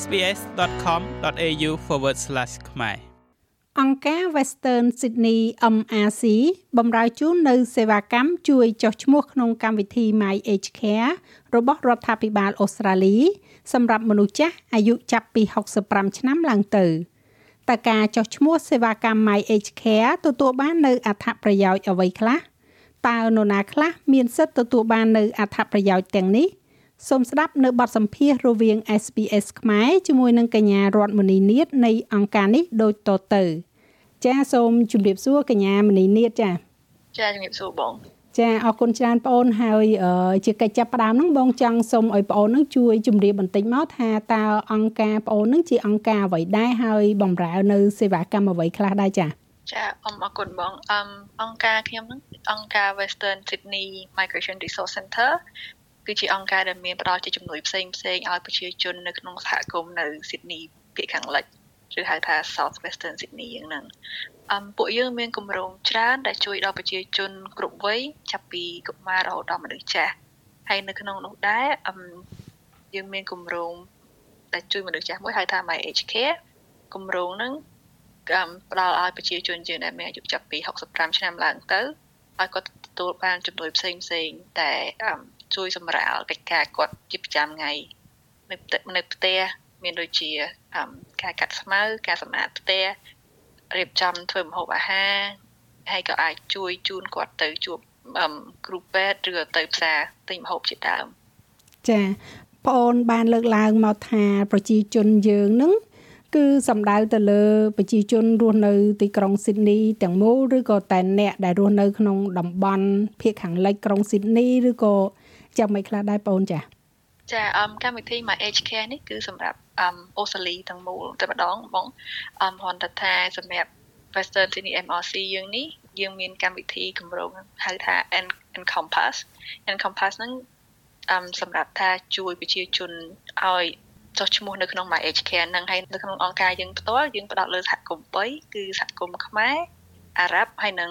sbs.com.au/ ខ្មែរអង្គការ Western Sydney MRC បំរើជូននៅសេវាកម្មជួយចុះឈ្មោះក្នុងកម្មវិធី My Age Care របស់រដ្ឋាភិបាលអូស្ត្រាលី សម្រាប់មនុស្សចាស់អាយុចាប់ពី65ឆ្នាំឡើងទៅតើការចុះឈ្មោះសេវាកម្ម My Age Care ទទួលបាននៅអត្ថប្រយោជន៍អ្វីខ្លះតើនរណាខ្លះមានសិទ្ធិទទួលបាននៅអត្ថប្រយោជន៍ទាំងនេះ សូមស្ដាប់នៅបទសម្ភាសន៍រវាង SPS ខ្មែរជាមួយនឹងកញ្ញារតមនីនាថនៃអង្គការនេះដូចតទៅ ចាសូមជម្រាបសួរកញ្ញាមនីនាថចាចាជំរាបសួរបងចាអរគុណច្រើនបងអូនហើយជាកិច្ចចាប់ផ្ដើមហ្នឹងបងចង់សូមឲ្យបងអូនហ្នឹងជួយជម្រាបបន្តិចមកថាតើអង្គការបងអូនហ្នឹងជាអង្គការអ្វីដែរហើយបម្រើនៅសេវាកម្មអ្វីខ្លះដែរចាចាអរគុណបងអមអង្គការខ្ញុំហ្នឹងអង្គការ Western Sydney Migration Resource Center គឺជាអង្គការដែលមានផ្ដល់ជាជំនួយផ្សេងផ្សេងឲ្យប្រជាជននៅក្នុងសហគមន៍នៅ Sydney ភាគខាងលិចឬហៅថា South Western Sydney យ៉ាងហ្នឹងអមពួកយើងមានគម្រោងច្រើនដែលជួយដល់ប្រជាជនគ្រប់វ័យចាប់ពីកុមាររហូតដល់មនុស្សចាស់ហើយនៅក្នុងនោះដែរអមយើងមានគម្រោងដែលជួយមនុស្សចាស់មួយហៅថា My Age Care គម្រោងហ្នឹងកម្មផ្ដល់ឲ្យប្រជាជនយើងដែលមានអាយុចាប់ពី65ឆ្នាំឡើងទៅ ឲ្យគាត់ទទួលបានជំនួយផ្សេងផ្សេងតែជួយសម្រាលកិច្ចការគាត់ជាប្រចាំថ្ងៃនៅនៅផ្ទះមានដូចជាការកាត់ស្មៅការសម្អាតផ្ទះរៀបចំធ្វើម្ហូបអាហារហើយក៏អាចជួយជូនគាត់ទៅជួបគ្រូពេទ្យឬទៅផ្សារទិញម្ហូបជាដើមចាបងអូនបានលើកឡើងមកថាប្រជាជនយើងនឹង គឺសំដៅទៅលើប្រជាជនរស់នៅទីក្រុងស៊ីដនីទាំងមូលឬក៏តែអ្នកដែលរស់នៅក្នុងតំបន់ភាគខាងលិចក្រុងស៊ីដនីឬក៏ចាំមិនខ្លះដែរបងចាចាអមកម្មវិធី My Age Care នេះគឺសម្រាប់អមអូស្ត្រាលីទាំងមូលតែម្ដងបងអមហនថាសម្រាប់ Western Sydney MRC យើងនេះយើងមានកម្មវិធីគម្រោងហៅថា Encompass Encompass ហ្នឹងអមសម្រាប់ថាជួយប្រជាជនឲ្យ ចុះឈ្មោះនៅក្នុង My Age Care ហ្នឹងហើយនៅក្នុងអង្គការយើងផ្ទាល់យើងផ្ដោតលើសហគមន៍3គឺសហគមន៍ខ្មែរអារ៉ាប់ហើយនិង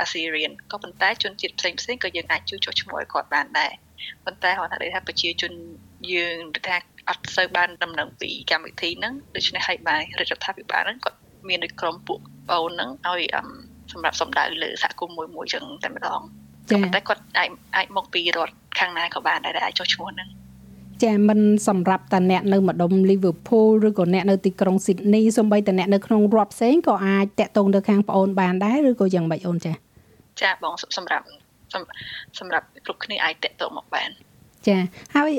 អាស៊ីរៀនក៏ប៉ុន្តែជនជាតិផ្សេងផ្សេងក៏យើងអាចជួយចុះឈ្មោះឲ្យគាត់បានដែរប៉ុន្តែគាត់ថាថាប្រជាជនយើងថាអត់សូវបានដំណឹងពីកម្មវិធីហ្នឹងដូច្នេះហើយបានរដ្ឋាភិបាលហ្នឹងគាត់មានដូចក្រុមពួកបងហ្នឹងឲ្យសម្រាប់សម្ដៅលើសហគមន៍មួយមួយចឹងតែម្ដងក៏ប៉ុន្តែគាត់អាចអាចមកពីរដ្ឋខាងណាក៏បានដែរអាចចុះឈ្មោះហ្នឹង ចាមិនសម្រាប់តែអ្នកនៅម្ដុំ Liverpool ឬក៏អ្នកនៅទីក្រុង Sydney សូម្បីតែអ្នកនៅក្នុងរដ្ឋផ្សេងក៏អាចតាក់ទងទៅខាងប្អូនបានដែរឬក៏យ៉ាងម៉េចអូនចាចាបងសម្រាប់សម្រាប់គ្រប់គ្នាអាចតាក់ទងមកបានចាហើយ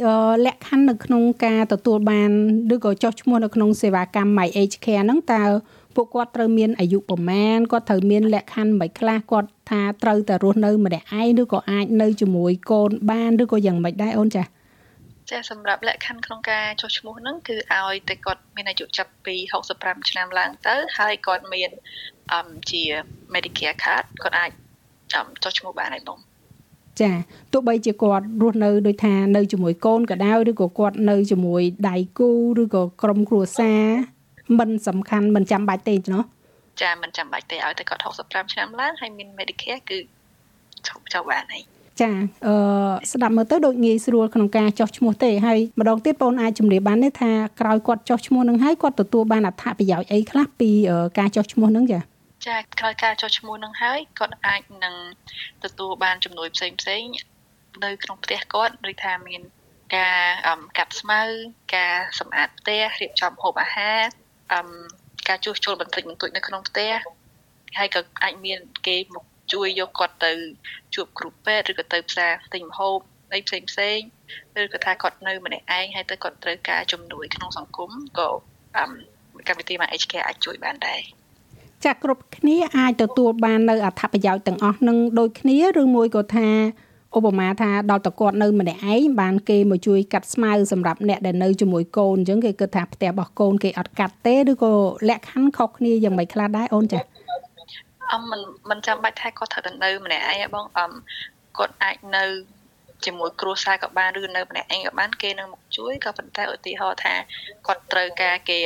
លក្ខខណ្ឌនៅក្នុងការទទួលបានឬក៏ចុះឈ្មោះនៅក្នុងសេវាកម្ម My Age Care ហ្នឹងតើពួកគាត់ត្រូវមានអាយុប្រមាណគាត់ត្រូវមានលក្ខខណ្ឌមិនខ្លះគាត់ថាត្រូវតែរស់នៅម្នាក់ឯងឬក៏អាចនៅជាមួយកូនបានឬក៏យ៉ាងម៉េចដែរអូនចា ចាសម្រាប់លក្ខខណ្ឌក្នុងការចុះឈ្មោះហ្នឹងគឺឲ្យតែគាត់មានអាយុចាប់ពី65ឆ្នាំឡើងទៅហើយគាត់មានអឹមជា Medicare card គាត់អាចចុះឈ្មោះបានហើយបងចាទោះបីជាគាត់រស់នៅដូចថានៅជាមួយកូនក៏ដោយឬក៏គាត់នៅជាមួយដៃគូឬក៏ក្រុមគ្រួសារមិនសំខាន់មិនចាំបាច់ទេណោះចាមិនចាំបាច់ទេឲ្យតែគាត់65ឆ្នាំឡើងហើយមាន Medicare គឺចុះចុះបានហើយ ចាអឺស្ដាប់មើលទៅដូចងាយស្រួលក្នុងការចោះឈ្មោះទេហើយម្ដងទៀតបងអាចជម្រាបបានទេថាក្រោយគាត់ចោះឈ្មោះនឹងហើយគាត់ទទួលបានអត្ថប្រយោជន៍អីខ្លះពីការចោះឈ្មោះនឹងចាចាក្រោយការចុះឈ្មោះនឹងហើយគាត់អាចនឹងទទួលបានជំនួយផ្សេងផ្សេងនៅក្នុងផ្ទះគាត់ឬថាមានការកាត់ស្មៅការសម្អាតផ្ទះរៀបចំហូបអាហារអឺការជួសជុលបន្តិចបន្តួចនៅក្នុងផ្ទះហើយក៏អាចមានគេមក ជួយយកគាត់ទៅជួបគ្រូពេទ្យឬក៏ទៅផ្សារទិញម្ហូបអីផ្សេងផ្សេងឬក៏ថាគាត់នៅម្នាក់ឯងហើយទៅគាត់ត្រូវការជំនួយក្នុងសង្គមក៏កម្មវិធីមក HK អាចជួយបានដែរចាក់គ្រប់គ្នាអាចទទួលបាននៅអត្ថប្រយោជន៍ទាំងអស់នឹងដូចគ្នាឬមួយក៏ថាឧបមាថាដល់តគាត់នៅម្នាក់ឯងបានគេមកជួយកាត់ស្មៅសម្រាប់អ្នកដែលនៅជាមួយកូនអញ្ចឹងគេគិតថាផ្ទះរបស់កូនគេអត់កាត់ទេឬក៏លក្ខខណ្ឌខុសគ្នាយ៉ាងម៉េចខ្លះដែរអូនចា អមមិនមិនចាំបាច់ថាគាត់ត្រូវតែនៅម្នាក់ឯងបងអមគាត់អាចនៅជាមួយគ្រួសារក៏បានឬនៅម្នាក់ឯងក៏បានគេនឹងមកជួយក៏ប៉ុន្តែឧទាហរណ៍ថាគាត់ត្រូវការគេ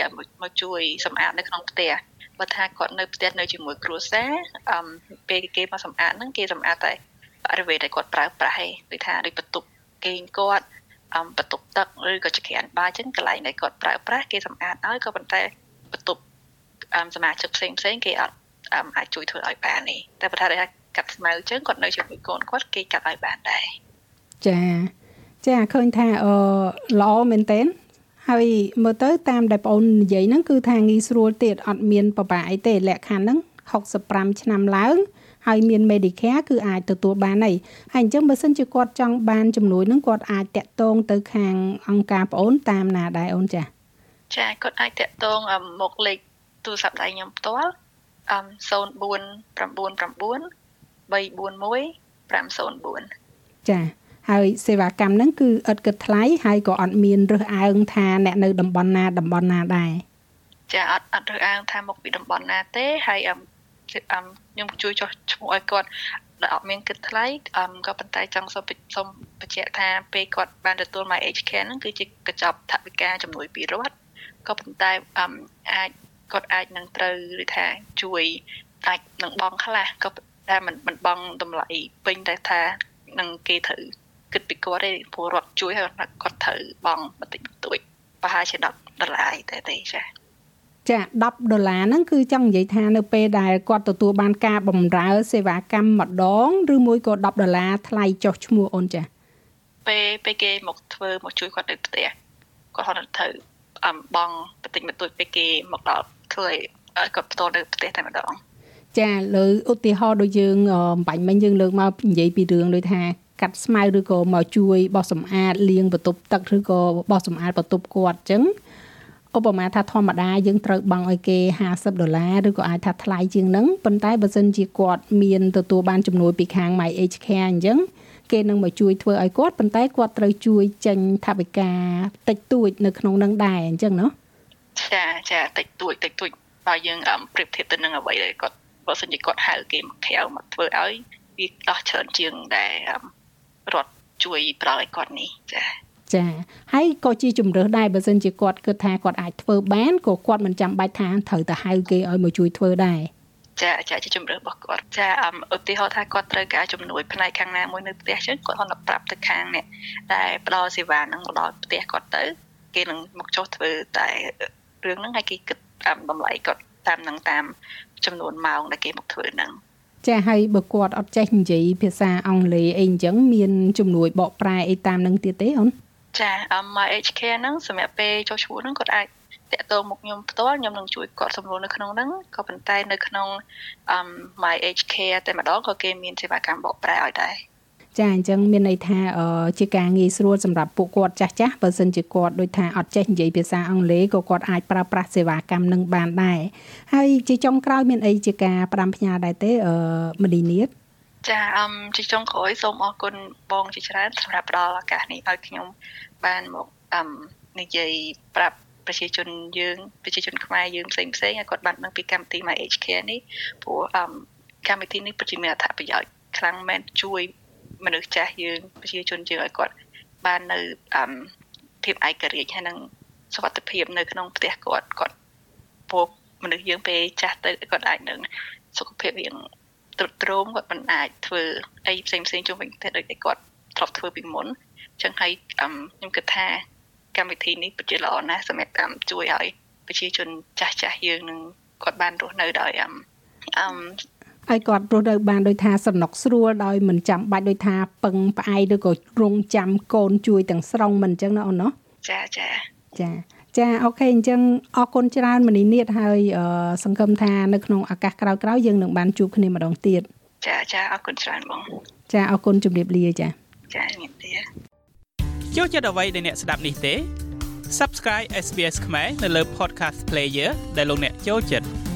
មកជួយសម្អាតនៅក្នុងផ្ទះបើថាគាត់នៅផ្ទះនៅជាមួយគ្រួសារអមពេលគេមកសម្អាតហ្នឹងគេសម្អាតតែអ្វីដែលគាត់ប្រើប្រាស់ឯងដូចថាដូចបន្ទប់គេងគាត់អំបន្ទប់ទឹកឬក៏ចក្រានបាយចឹងកន្លែងដែលគាត់ប្រើប្រាស់គេសម្អាតហើយក៏ប៉ុន្តែបន្ទប់សមាជិកផ្សេងផ្សេងគេអត់ អាចជួយធ្វើឲ្យបានទេតែបើថាកាត់ស្មៅចឹងគាត់នៅជាមួយកូនគាត់គេកាត់ឲ្យបានដែរចាចាឃើញថាអឺល្អមែនតើហើយមើលទៅតាមដែលបងអូននិយាយហ្នឹងគឺថាងាយស្រួលទៀតអត់មានប្របាអីទេលក្ខខណ្ឌហ្នឹង65ឆ្នាំឡើងហើយមាន Medicare គឺអាចទទួលបានហើយហើយអញ្ចឹងបើសិនជាគាត់ចង់បានជំនួយហ្នឹងគាត់អាចតាក់ទងទៅខាងអង្គការបងអូនតាមណាដែរអូនចាចាគាត់អាចតាក់ទងមកលេខទូរស័ព្ទដៃខ្ញុំផ្ទាល់ 0499 341 504ចាហើយសេវាកម្មហ្នឹងគឺឥតគិតថ្លៃហើយក៏អត់មានរើសអើងថាអ្នកនៅតំបន់ណាតំបន់ណាដែរចាអត់អត់រើសអើងថាមកពីតំបន់ណាទេហើយអឹមខ្ញុំជួយចុះឈ្មោះឲ្យគាត់ដែលអត់មានគិតថ្លៃអឹមក៏ប៉ុន្តែចង់សូមសូមបញ្ជាក់ថាពេលគាត់បានទទួល My HK ហ្នឹងគឺជាកញ្ចប់ថវិកាជំនួយពីរដ្ឋក៏ប៉ុន្តែអឹមអាច គាត់អាចនឹងត្រូវឬថាជួយអាចនឹងបងខ្លះក៏តែមិនមិនបងតម្លៃពេញតែថានឹងគេត្រូវគិតពីគាត់ទេពលរដ្ឋជួយឲ្យគាត់ត្រូវបងបន្តិចបន្តួចប្រហែលជា10ដុល្លារតែទេចាចា10ដុល្លារហ្នឹងគឺចង់និយាយថានៅពេលដែលគាត់ទទួលបានការបម្រើសេវាកម្មម្ដងឬមួយក៏10ដុល្លារថ្លៃចុះឈ្មោះអូនចាពេលពេលគេមកធ្វើមកជួយគាត់នៅផ្ទះគាត់ហត់ត្រូវអំបងបន្តិចបន្តួចពេលគេមកដល់ ធ្វើឲ្យគាត់ផ្ទាល់នៅផ្ទះតែម្ដងចាលើឧទាហរណ៍ដូចយើងបាញ់មិញយើងលើកមកនិយាយពីរឿងដូចថាកាត់ស្មៅឬក៏មកជួយបោះសម្អាតលាងបន្ទប់ទឹកឬក៏បោះសម្អាតបន្ទប់គាត់អញ្ចឹងឧបមាថាធម្មតាយើងត្រូវបង់ឲ្យគេ50ដុល្លារឬក៏អាចថាថ្លៃជាងហ្នឹងប៉ុន្តែបើសិនជាគាត់មានទទួលបានជំនួយពីខាង My Age Care អញ្ចឹងគេនឹងមកជួយធ្វើឲ្យគាត់ប៉ុន្តែគាត់ត្រូវជួយចេញថវិកាតិចតួចនៅក្នុងនឹងដែរអញ្ចឹងណា ចាចាតិចតួចតិចតួចបើយើងប្រៀបធៀបទៅនឹងអ្វីដែលគាត់បើសិនជាគាត់ហៅគេមកក្រៅមកធ្វើឲ្យវាដោះច្រើនជាងដែលរត់ជួយប្រោយគាត់នេះចាចាហើយក៏ជាជំរើសដែរបើសិនជាគាត់គិតថាគាត់អាចធ្វើបានក៏គាត់មិនចាំបាច់ថាត្រូវទៅហៅគេឲ្យមកជួយធ្វើដែរចាចាជាជំរឿរបស់គាត់ចាឧទាហរណ៍ថាគាត់ត្រូវការជំនួយផ្នែកខាងណាមួយនៅផ្ទះចឹងគាត់ហត់ប្រាប់ទៅខាងនេះដែលផ្ដល់សេវាហ្នឹងមកដល់ផ្ទះគាត់ទៅ គេនឹងមកចុះធ្វើតែ រឿងហ្នឹងឲ្យគេគិតតាមតម្លៃគាត់តាមនឹងតាមចំនួនម៉ោងដែលគេមកធ្វើហ្នឹងចាហើយបើគាត់អត់ចេះនិយាយភាសាអង់គ្លេសអីអញ្ចឹងមានជំនួយបកប្រែអីតាមនឹងទៀតទេអូនចា My HK ហ្នឹងសម្រាប់ពេលចុះឈ្មោះហ្នឹងគាត់អាចតាក់ទងមកខ្ញុំផ្ទាល់ខ្ញុំនឹងជួយគាត់សម្រួលនៅក្នុងហ្នឹងក៏ប៉ុន្តែនៅក្នុង My HK តែម្ដងក៏គេមានសេវាកម្មបកប្រែឲ្យដែរ ចាអញ្ចឹងមានន័យថាជាការងាយស្រួលសម្រាប់ពួកគាត់ចាស់ចាស់បើសិនជាគាត់ដូចថាអត់ចេះនិយាយភាសាអង់គ្លេសក៏គាត់អាចប្រើប្រាស់សេវាកម្មនឹងបានដែរហើយជាចុងក្រោយមានអីជាការផ្ដាំផ្ញើដែរទេអឺមលីនីតចាអឹមជាចុងក្រោយសូមអរគុណបងជាច្រើនសម្រាប់ផ្ដល់ឱកាសនេះឲ្យខ្ញុំបានមកអឹមនិយាយប្រាប់ប្រជាជនយើងប្រជាជនខ្មែរយើងផ្សេងផ្សេងឲ្យគាត់បានដឹងពីកម្មវិធី My HK នេះព្រោះអឹមកម្មវិធីនេះពិតជាមានអត្ថប្រយោជន៍ខ្លាំងមែនជួយ មនុស្សចាស់យើងប្រជាជនយើងឲ្យគាត់បាននៅអឹមភាពឯករាជ្យហើយនឹងសុខភាពនៅក្នុងផ្ទះគាត់គាត់ពួកមនុស្សយើងពេលចាស់ទៅគាត់អាចនឹងសុខភាពរៀងទ្រុឌទ្រោមគាត់មិនអាចធ្វើអីផ្សេងផ្សេងជុំវិញផ្ទះដូចតែគាត់ធ្លាប់ធ្វើពីមុនអញ្ចឹងហើយខ្ញុំគិតថាកម្មវិធីនេះពិតជាល្អណាស់សម្រាប់តាមជួយឲ្យប្រជាជនចាស់ចាស់យើងនឹងគាត់បានរស់នៅដោយអឹមអឹម ឲ្យគាត់រស់នៅបានដោយថាសំណុកស្រួលដោយមិនចាំបាច់ដោយថាពឹងផ្អែកឬក៏រងចាំកូនជួយទាំងស្រុងមិនអញ្ចឹងណាអូនណាចាចាចាចាអូខេអញ្ចឹងអរគុណច្រើនមនីនាតហើយសង្ឃឹមថានៅក្នុងឱកាសក្រោយៗយើងនឹងបានជួបគ្នាម្ដងទៀតចាចាអរគុណច្រើនបងចាអរគុណជម្រាបលាចាចាជំរាបលាចូលចិត្តអ្វីដែលអ្នកស្ដាប់នេះទេ Subscribe SBS ខ្មែរនៅលើ Podcast Player ដែលលោកអ្នកចូលចិត្ត